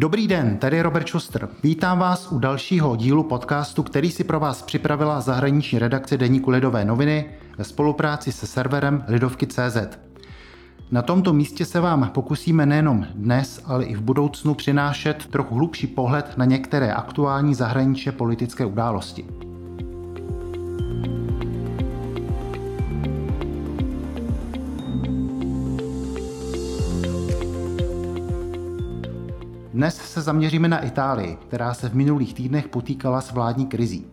Dobrý den, tady Robert Schuster. Vítám vás u dalšího dílu podcastu, který si pro vás připravila zahraniční redakce Deníku Lidové noviny ve spolupráci se serverem Lidovky.cz. Na tomto místě se vám pokusíme nejenom dnes, ale i v budoucnu přinášet trochu hlubší pohled na některé aktuální zahraničně politické události. Dnes se zaměříme na Itálii, která se v minulých týdnech potýkala s vládní krizí.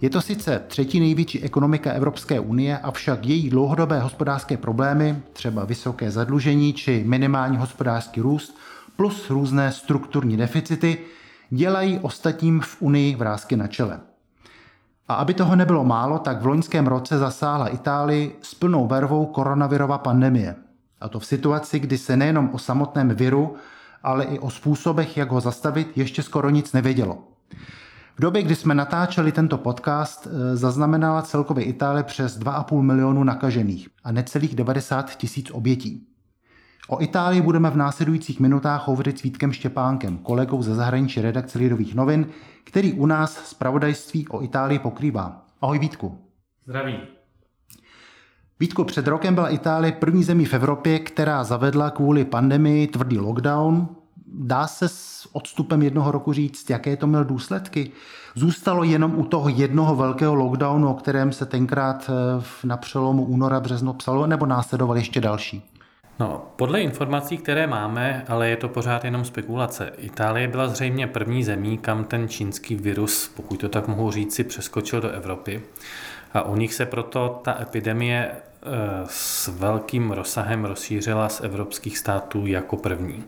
Je to sice třetí největší ekonomika Evropské unie, avšak její dlouhodobé hospodářské problémy, třeba vysoké zadlužení či minimální hospodářský růst, plus různé strukturní deficity, dělají ostatním v Unii vrázky na čele. A aby toho nebylo málo, tak v loňském roce zasáhla Itálii s plnou vervou koronavirová pandemie. A to v situaci, kdy se nejenom o samotném viru, ale i o způsobech, jak ho zastavit, ještě skoro nic nevědělo. V době, kdy jsme natáčeli tento podcast, eh, zaznamenala celkově Itálie přes 2,5 milionu nakažených a necelých 90 tisíc obětí. O Itálii budeme v následujících minutách hovořit s Vítkem Štěpánkem, kolegou ze zahraniční redakce Lidových novin, který u nás zpravodajství o Itálii pokrývá. Ahoj Vítku. Zdraví. Vítku, před rokem byla Itálie první zemí v Evropě, která zavedla kvůli pandemii tvrdý lockdown. Dá se s odstupem jednoho roku říct, jaké to měl důsledky? Zůstalo jenom u toho jednoho velkého lockdownu, o kterém se tenkrát eh, na přelomu února březno psalo, nebo následoval ještě další? No, podle informací, které máme, ale je to pořád jenom spekulace. Itálie byla zřejmě první zemí, kam ten čínský virus, pokud to tak mohu říci, přeskočil do Evropy. A u nich se proto ta epidemie s velkým rozsahem rozšířila z evropských států jako první.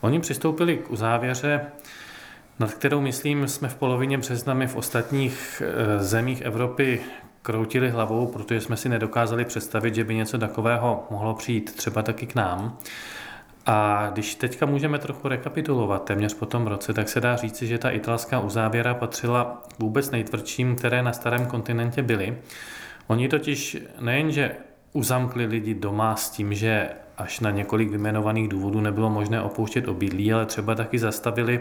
Oni přistoupili k uzávěře, nad kterou, myslím, jsme v polovině března my v ostatních eh, zemích Evropy kroutili hlavou, protože jsme si nedokázali představit, že by něco takového mohlo přijít třeba taky k nám. A když teďka můžeme trochu rekapitulovat téměř po tom roce, tak se dá říci, že ta italská uzávěra patřila vůbec nejtvrdším, které na starém kontinentě byly. Oni totiž nejenže uzamkli lidi doma s tím, že až na několik vyjmenovaných důvodů nebylo možné opouštět obydlí, ale třeba taky zastavili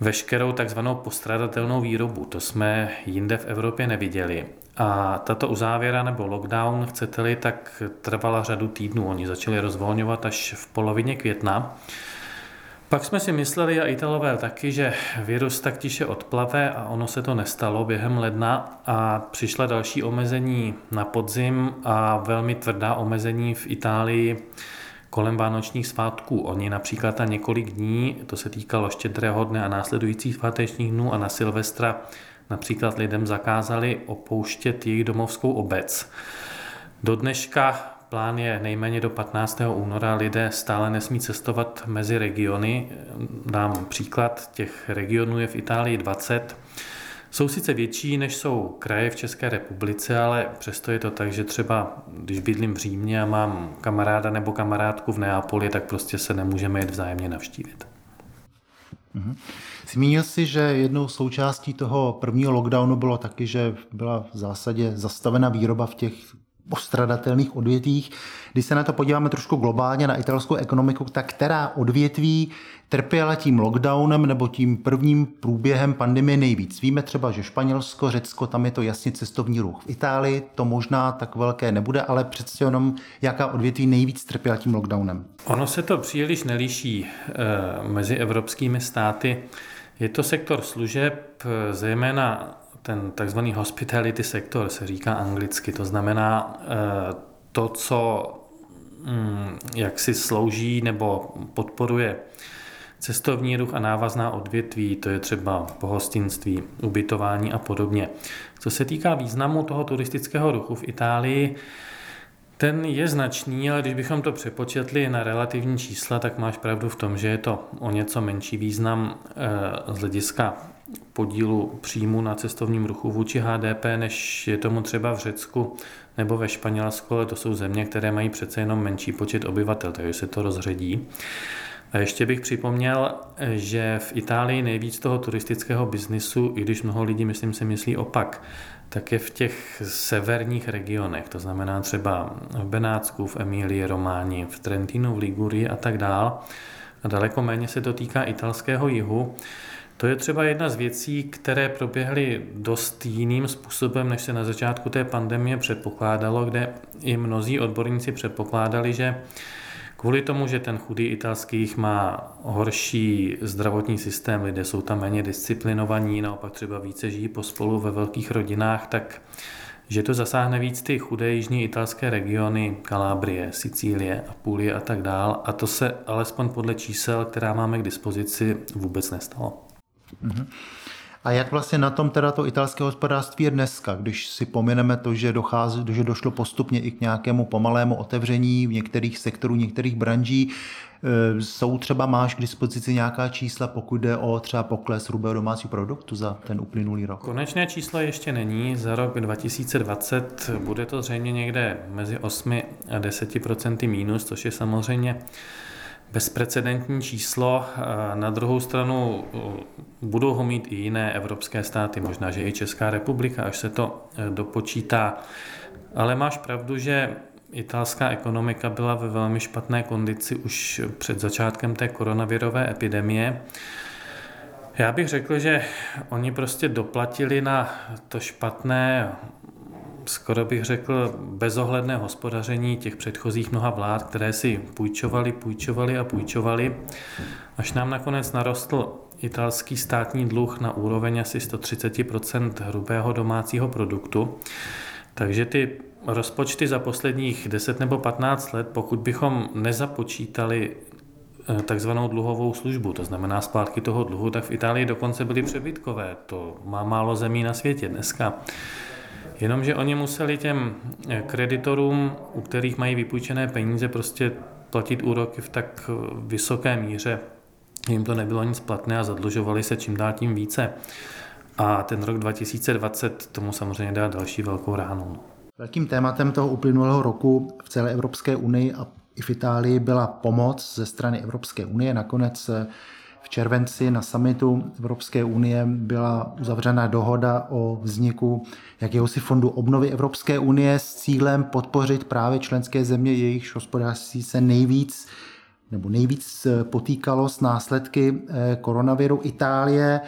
veškerou takzvanou postradatelnou výrobu. To jsme jinde v Evropě neviděli. A tato uzávěra nebo lockdown, chcete-li, tak trvala řadu týdnů. Oni začali rozvolňovat až v polovině května. Pak jsme si mysleli, a Italové taky, že virus tak tiše odplave a ono se to nestalo během ledna a přišla další omezení na podzim a velmi tvrdá omezení v Itálii kolem vánočních svátků. Oni například na několik dní, to se týkalo štědrého dne a následujících svátečních dnů a na Silvestra například lidem zakázali opouštět jejich domovskou obec. Do dneška Plán je nejméně do 15. února. Lidé stále nesmí cestovat mezi regiony. Dám příklad, těch regionů je v Itálii 20. Jsou sice větší, než jsou kraje v České republice, ale přesto je to tak, že třeba když bydlím v Římě a mám kamaráda nebo kamarádku v Neapoli, tak prostě se nemůžeme jít vzájemně navštívit. Mhm. Zmínil si, že jednou součástí toho prvního lockdownu bylo taky, že byla v zásadě zastavena výroba v těch postradatelných odvětvích. Když se na to podíváme trošku globálně na italskou ekonomiku, tak která odvětví trpěla tím lockdownem nebo tím prvním průběhem pandemie nejvíc? Víme třeba, že Španělsko, Řecko, tam je to jasně cestovní ruch. V Itálii to možná tak velké nebude, ale přece jenom jaká odvětví nejvíc trpěla tím lockdownem? Ono se to příliš nelíší e, mezi evropskými státy. Je to sektor služeb, zejména ten takzvaný hospitality sektor se říká anglicky, to znamená eh, to, co mm, jak si slouží nebo podporuje cestovní ruch a návazná odvětví, to je třeba pohostinství, ubytování a podobně. Co se týká významu toho turistického ruchu v Itálii, ten je značný, ale když bychom to přepočetli na relativní čísla, tak máš pravdu v tom, že je to o něco menší význam eh, z hlediska podílu příjmu na cestovním ruchu vůči HDP, než je tomu třeba v Řecku nebo ve Španělsku, ale to jsou země, které mají přece jenom menší počet obyvatel, takže se to rozředí. A ještě bych připomněl, že v Itálii nejvíc toho turistického biznisu, i když mnoho lidí, myslím, si myslí opak, tak je v těch severních regionech, to znamená třeba v Benátsku, v Emílii, Románi, v Trentinu, v Ligurii a tak dál. a daleko méně se to týká italského jihu. To je třeba jedna z věcí, které proběhly dost jiným způsobem, než se na začátku té pandemie předpokládalo, kde i mnozí odborníci předpokládali, že Kvůli tomu, že ten chudý italský má horší zdravotní systém, lidé jsou tam méně disciplinovaní, naopak třeba více žijí pospolu ve velkých rodinách, tak že to zasáhne víc ty chudé jižní italské regiony, Kalábrie, Sicílie, Apulie a tak dál. A to se alespoň podle čísel, která máme k dispozici, vůbec nestalo. Mm-hmm. A jak vlastně na tom teda to italské hospodářství je dneska, když si pomineme to, že, dochází, že došlo postupně i k nějakému pomalému otevření v některých sektorů, některých branží, e, jsou třeba, máš k dispozici nějaká čísla, pokud jde o třeba pokles hrubého domácího produktu za ten uplynulý rok? Konečné číslo ještě není. Za rok 2020 bude to zřejmě někde mezi 8 a 10 procenty mínus, což je samozřejmě bezprecedentní číslo. Na druhou stranu budou ho mít i jiné evropské státy, možná, že i Česká republika, až se to e, dopočítá. Ale máš pravdu, že italská ekonomika byla ve velmi špatné kondici už před začátkem té koronavirové epidemie. Já bych řekl, že oni prostě doplatili na to špatné skoro bych řekl, bezohledné hospodaření těch předchozích mnoha vlád, které si půjčovali, půjčovali a půjčovali, až nám nakonec narostl italský státní dluh na úroveň asi 130% hrubého domácího produktu. Takže ty rozpočty za posledních 10 nebo 15 let, pokud bychom nezapočítali eh, takzvanou dluhovou službu, to znamená splátky toho dluhu, tak v Itálii dokonce byly přebytkové. To má málo zemí na světě dneska. Jenomže oni museli těm eh, kreditorům, u kterých mají vypůjčené peníze, prostě platit úroky v tak eh, vysoké míře, jim to nebylo nic platné a zadlužovali se čím dál tím více. A ten rok 2020 tomu samozřejmě dá další velkou ránu. Velkým tématem toho uplynulého roku v celé Evropské unii a i v Itálii byla pomoc ze strany Evropské unie. Nakonec eh, červenci na samitu Evropské unie byla uzavřena dohoda o vzniku jakéhosi fondu obnovy Evropské unie s cílem podpořit právě členské země, jejichž hospodářství se nejvíc nebo nejvíc potýkalo s následky eh, koronaviru. Itálie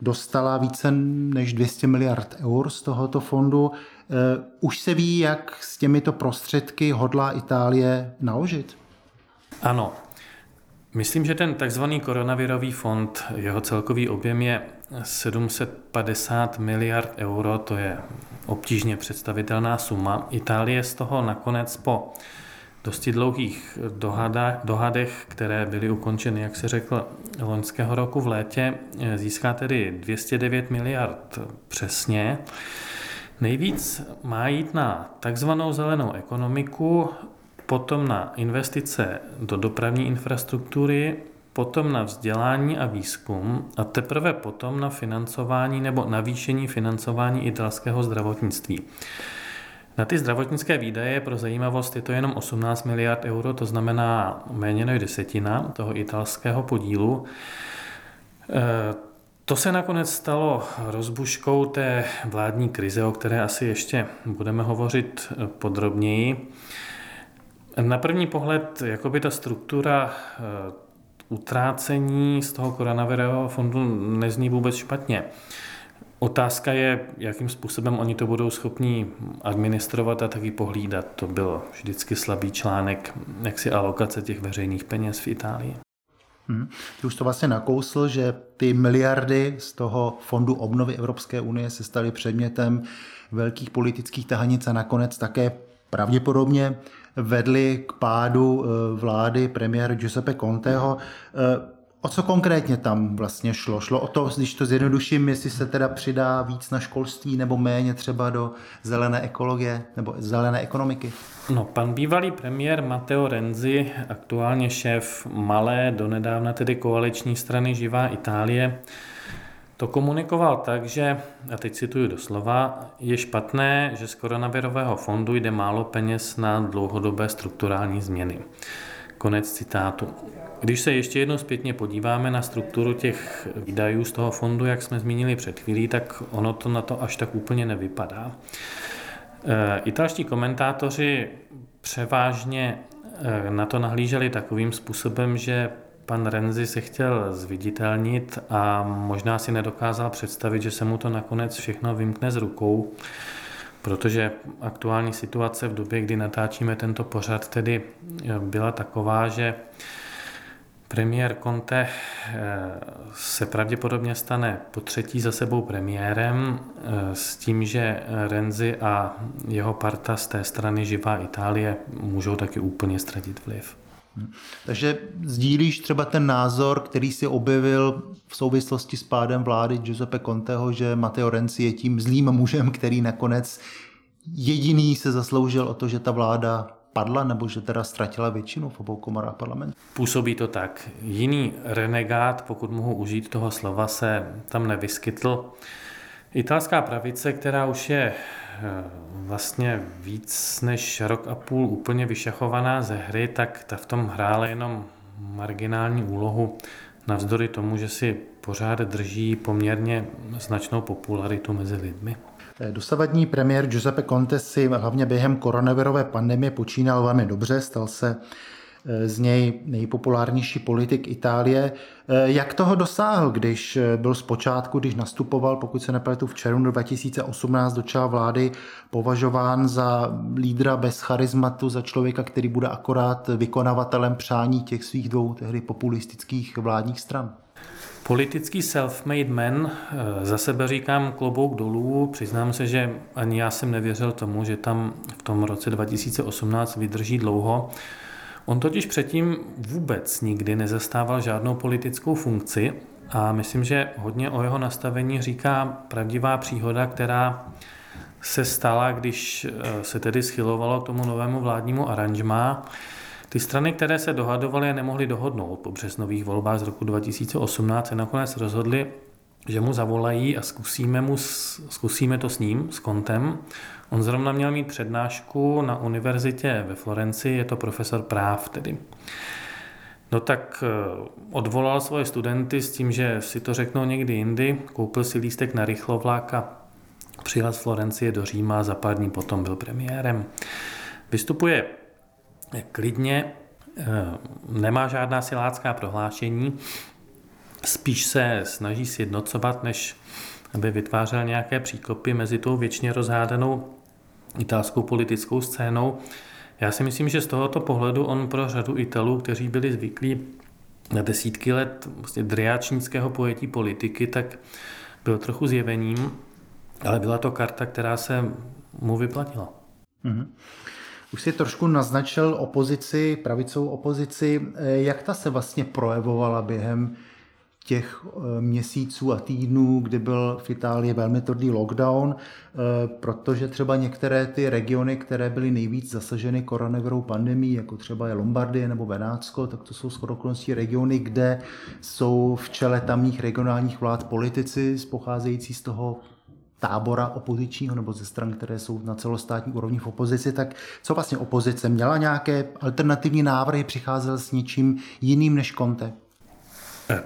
dostala více než 200 miliard eur z tohoto fondu. Eh, už se ví, jak s těmito prostředky hodlá Itálie naložit? Ano, Myslím, že ten takzvaný koronavirový fond, jeho celkový objem je 750 miliard euro, to je obtížně představitelná suma. Itálie z toho nakonec po dosti dlouhých dohadách, dohadech, které byly ukončeny, jak se řekl, loňského roku v létě, získá tedy 209 miliard přesně. Nejvíc má jít na takzvanou zelenou ekonomiku, potom na investice do dopravní infrastruktury, potom na vzdělání a výzkum a teprve potom na financování nebo navýšení financování italského zdravotnictví. Na ty zdravotnické výdaje pro zajímavost je to jenom 18 miliard euro, to znamená méně než desetina toho italského podílu. E, to se nakonec stalo rozbuškou té vládní krize, o které asi ještě budeme hovořit podrobněji. Na první pohled, jakoby ta struktura eh, utrácení z toho koronavirového fondu nezní vůbec špatně. Otázka je, jakým způsobem oni to budou schopni administrovat a taky pohlídat. To byl vždycky slabý článek, jak si alokace těch veřejných peněz v Itálii. Hmm. Ty už to vlastně nakousl, že ty miliardy z toho fondu obnovy Evropské unie se staly předmětem velkých politických tahanic a nakonec také pravděpodobně vedly k pádu eh, vlády premiéra Giuseppe Conteho. Eh, o co konkrétně tam vlastně šlo? Šlo o to, když to zjednoduším, jestli se teda přidá víc na školství nebo méně třeba do zelené ekologie nebo zelené ekonomiky? No, pan bývalý premiér Matteo Renzi, aktuálně šéf malé, donedávna tedy koaliční strany Živá Itálie, to komunikoval tak, že, a teď cituju doslova, je špatné, že z koronavirového fondu jde málo peněz na dlouhodobé strukturální změny. Konec citátu. Když se ještě jednou zpětně podíváme na strukturu těch výdajů z toho fondu, jak jsme zmínili před chvílí, tak ono to na to až tak úplně nevypadá. E, italští komentátoři převážně e, na to nahlíželi takovým způsobem, že pan Renzi se chtěl zviditelnit a možná si nedokázal představit, že se mu to nakonec všechno vymkne z rukou, protože aktuální situace v době, kdy natáčíme tento pořad, tedy byla taková, že Premiér Conte eh, se pravděpodobně stane po třetí za sebou premiérem eh, s tím, že Renzi a jeho parta z té strany Živá Itálie můžou taky úplně ztratit vliv. Takže sdílíš třeba ten názor, který si objevil v souvislosti s pádem vlády Giuseppe Conteho, že Matteo Renzi je tím zlým mužem, který nakonec jediný se zasloužil o to, že ta vláda padla, nebo že teda ztratila většinu v obou komorách parlamentu? Působí to tak. Jiný renegát, pokud mohu užít toho slova, se tam nevyskytl. Italská pravice, která už je vlastně víc než rok a půl úplně vyšachovaná ze hry, tak ta v tom hrála jenom marginální úlohu, navzdory tomu, že si pořád drží poměrně značnou popularitu mezi lidmi. Dosavadní premiér Giuseppe Conte si hlavně během koronavirové pandemie počínal velmi dobře, stal se z něj nejpopulárnější politik Itálie. Jak toho dosáhl, když byl zpočátku, když nastupoval, pokud se nepletu, v červnu 2018 do čela vlády, považován za lídra bez charizmatu, za člověka, který bude akorát vykonavatelem přání těch svých dvou tehdy populistických vládních stran? Politický self-made man, eh, za sebe říkám klobouk dolů, přiznám se, že ani já jsem nevěřil tomu, že tam v tom roce 2018 vydrží dlouho. On totiž předtím vůbec nikdy nezastával žádnou politickou funkci a myslím, že hodně o jeho nastavení říká pravdivá příhoda, která se stala, když eh, se tedy schylovalo k tomu novému vládnímu aranžmá. Ty strany, které se dohadovaly a nemohly dohodnout po březnových volbách z roku 2018, se nakonec rozhodly, že mu zavolají a zkusíme, mu, zkusíme to s ním, s Kontem. On zrovna měl mít přednášku na univerzitě ve Florenci, je to profesor práv tedy. No tak eh, odvolal svoje studenty s tím, že si to řeknou někdy jindy, koupil si lístek na rychlovlák a přijel z Florencie do Říma a za pár dní potom byl premiérem. Vystupuje klidně, eh, nemá žádná silácká prohlášení, spíš se snaží sjednocovat, než aby vytvářel nějaké příkopy mezi tou věčně rozhádanou italskou politickou scénou. Já si myslím, že z tohoto pohledu on pro řadu Italů, kteří byli zvyklí na desítky let vlastně driáčnického pojetí politiky, tak byl trochu zjevením, ale byla to karta, která se mu vyplatila. Mm-hmm. Už si trošku naznačil opozici, pravicovou opozici. Jak ta se vlastně projevovala během těch eh, měsíců a týdnů, kdy byl v Itálii velmi tvrdý lockdown, eh, protože třeba některé ty regiony, které byly nejvíc zasaženy koronavirovou pandemí, jako třeba je Lombardie nebo Benátsko, tak to jsou skoro regiony, kde jsou v čele tamních regionálních vlád politici pocházející z toho tábora opozičního nebo ze stran, které jsou na celostátní úrovni v opozici, tak co vlastně opozice? Měla nějaké alternativní návrhy, přicházel s něčím jiným než Conte?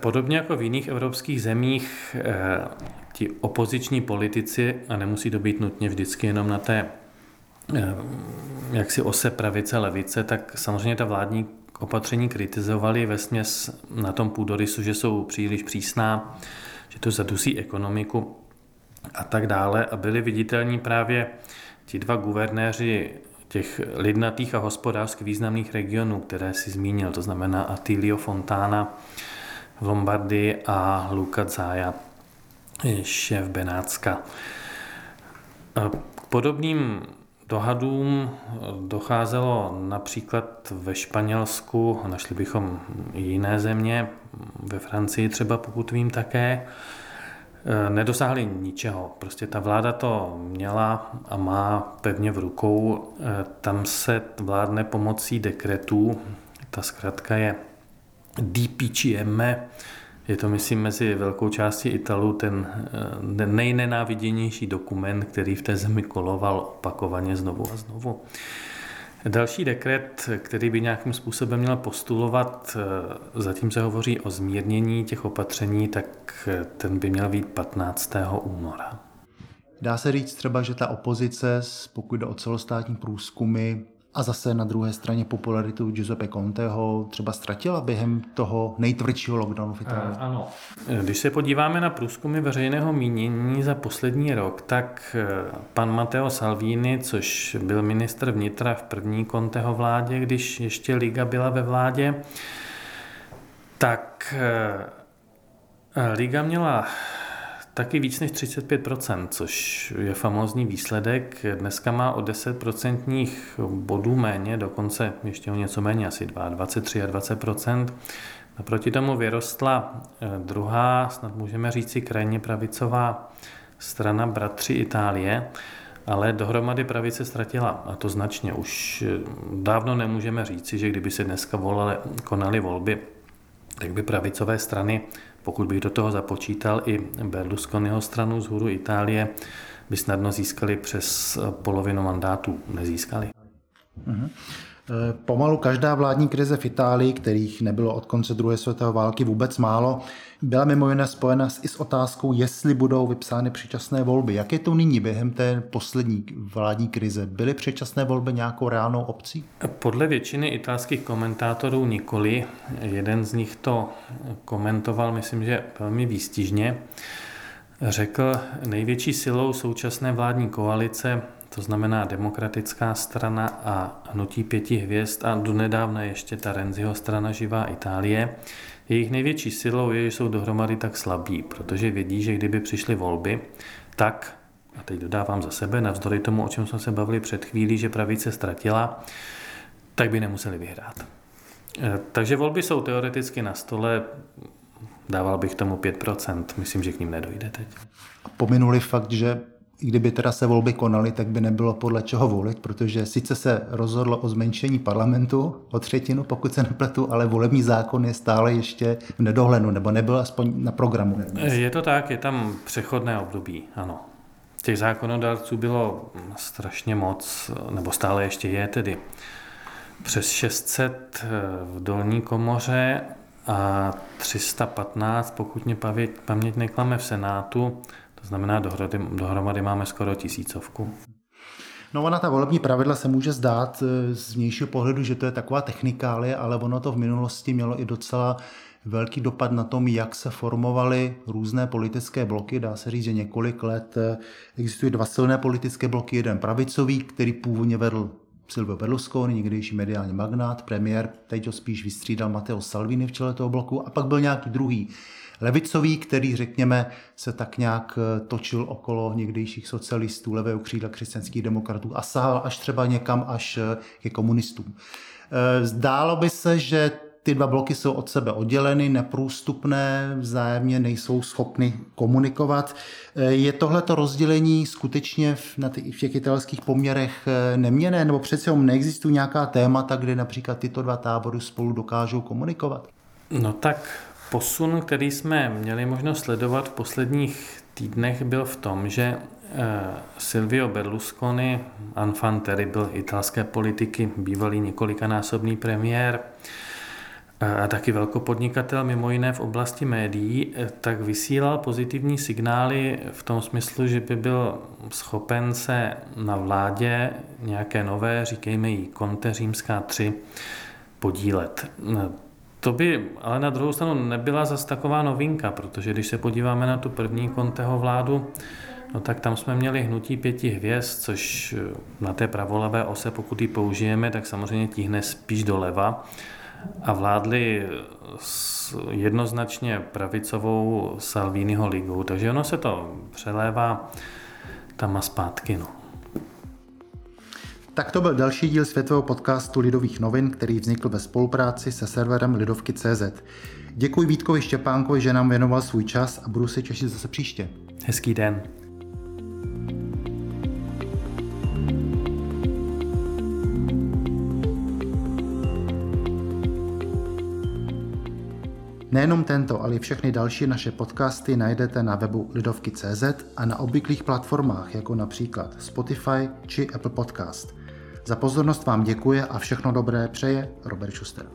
Podobně jako v jiných evropských zemích, eh, ti opoziční politici, a nemusí to být nutně vždycky jenom na té eh, jak si ose pravice, levice, tak samozřejmě ta vládní opatření kritizovali ve směs na tom půdorysu, že jsou příliš přísná, že to zadusí ekonomiku a tak dále. A byli viditelní právě ti dva guvernéři těch lidnatých a hospodářsky významných regionů, které si zmínil, to znamená Attilio Fontana v Lombardii a Luca Zaja, šéf Benátska. K podobným dohadům docházelo například ve Španělsku, našli bychom i jiné země, ve Francii třeba pokud vím také, Eh, nedosáhli ničeho. Prostě ta vláda to měla a má pevně v rukou. Eh, tam se vládne pomocí dekretů. Ta zkrátka je DPCM. Je to, myslím, mezi velkou částí Italů ten eh, nejnenáviděnější dokument, který v té zemi koloval opakovaně znovu a znovu. Další dekret, který by nějakým způsobem měl postulovat, eh, zatím se hovoří o zmírnění těch opatření, tak eh, ten by měl být 15. února. Dá se říct třeba, že ta opozice, pokud jde o celostátní průzkumy, A zase na druhé straně popularitu Giuseppe Conteho třeba ztratila během toho nejtvrdšího lockdownu v Itálii. Ano. Když se podíváme na průzkumy veřejného mínění za poslední rok, tak eh, pan Matteo Salvini, což byl ministr vnitra v první Conteho vládě, když ještě Liga byla ve vládě, tak eh, Liga měla taky víc než 35%, což je famózní výsledek. Dneska má o 10% bodů méně, dokonce ještě o něco méně, asi 23 a 20%. Naproti tomu vyrostla eh, druhá, snad můžeme říci krajně pravicová strana Bratři Itálie, ale dohromady pravice ztratila a to značně. Už eh, dávno nemůžeme říci, že kdyby se dneska volali, konali volby, tak by pravicové strany pokud bych do toho započítal i Berlusconiho stranu z hůru Itálie, by snadno získali přes polovinu mandátů. Nezískali. Uh-huh. Pomalu každá vládní krize v Itálii, kterých nebylo od konce druhé světové války vůbec málo, byla mimo jiné spojena i s otázkou, jestli budou vypsány předčasné volby. Jak je to nyní během té poslední vládní krize? Byly předčasné volby nějakou reálnou opcí? Podle většiny italských komentátorů nikoli. Jeden z nich to komentoval, myslím, že velmi výstižně. Řekl, největší silou současné vládní koalice to znamená demokratická strana a hnutí pěti hvězd a donedávna ještě ta Renziho strana Živá Itálie. Jejich největší silou je, že jsou dohromady tak slabí, protože vědí, že kdyby přišly volby, tak, a teď dodávám za sebe, navzdory tomu, o čem jsme se bavili před chvílí, že pravice ztratila, tak by nemuseli vyhrát. E, takže volby jsou teoreticky na stole, dával bych tomu 5%, myslím, že k ním nedojde teď. Pominuli fakt, že i kdyby teda se volby konaly, tak by nebylo podle čeho volit, protože sice se rozhodlo o zmenšení parlamentu o třetinu, pokud se nepletu, ale volební zákon je stále ještě v nedohlednu, nebo nebyl aspoň na programu. Je to tak, je tam přechodné období, ano. Těch zákonodárců bylo strašně moc, nebo stále ještě je tedy přes 600 v dolní komoře a 315, pokud mě paměť neklame v Senátu, to znamená, dohromady, dohromady máme skoro tisícovku. No ona ta volební pravidla se může zdát eh, z vnějšího pohledu, že to je taková technikálie, ale ono to v minulosti mělo i docela velký dopad na tom, jak se formovaly různé politické bloky. Dá se říct, že několik let eh, existují dva silné politické bloky. Jeden pravicový, který původně vedl Silvio Berlusconi, někdejší mediální magnát, premiér, teď ho spíš vystřídal Matteo Salvini v čele toho bloku, a pak byl nějaký druhý levicový, který, řekněme, se tak nějak eh, točil okolo někdejších socialistů, levého křídla křesťanských demokratů a sahal až třeba někam až eh, ke komunistům. Eh, zdálo by se, že ty dva bloky jsou od sebe odděleny, neprůstupné, vzájemně nejsou schopny komunikovat. Je tohleto rozdělení skutečně v, na v těch italských poměrech neměné, nebo přece neexistují nějaká témata, kde například tyto dva tábory spolu dokážou komunikovat? No tak Posun, který jsme měli možnost sledovat v posledních týdnech, byl v tom, že eh, Silvio Berlusconi, enfant terrible italské politiky, bývalý několikanásobný premiér eh, a taky velkopodnikatel mimo jiné v oblasti médií, eh, tak vysílal pozitivní signály v tom smyslu, že by byl schopen se na vládě nějaké nové, říkejme jí Conte římská 3, podílet. To by ale na druhou stranu nebyla zas taková novinka, protože když se podíváme na tu první Conteho vládu, no tak tam jsme měli hnutí pěti hvězd, což eh, na té pravolevé ose, pokud ji použijeme, tak samozřejmě tíhne spíš doleva a vládli s jednoznačně pravicovou Salviniho ligou, takže ono se to přelévá tam a zpátky. No. Tak to byl další díl světového podcastu Lidových novin, který vznikl ve spolupráci se serverem Lidovky.cz. Děkuji Vítkovi Štěpánkovi, že nám věnoval svůj čas a budu se těšit zase příště. Hezký den. Nejenom tento, ale i všechny další naše podcasty najdete na webu lidovky.cz a na obvyklých platformách, jako například Spotify či Apple Podcast – za pozornost vám děkuje a všechno dobré přeje Robert Schuster.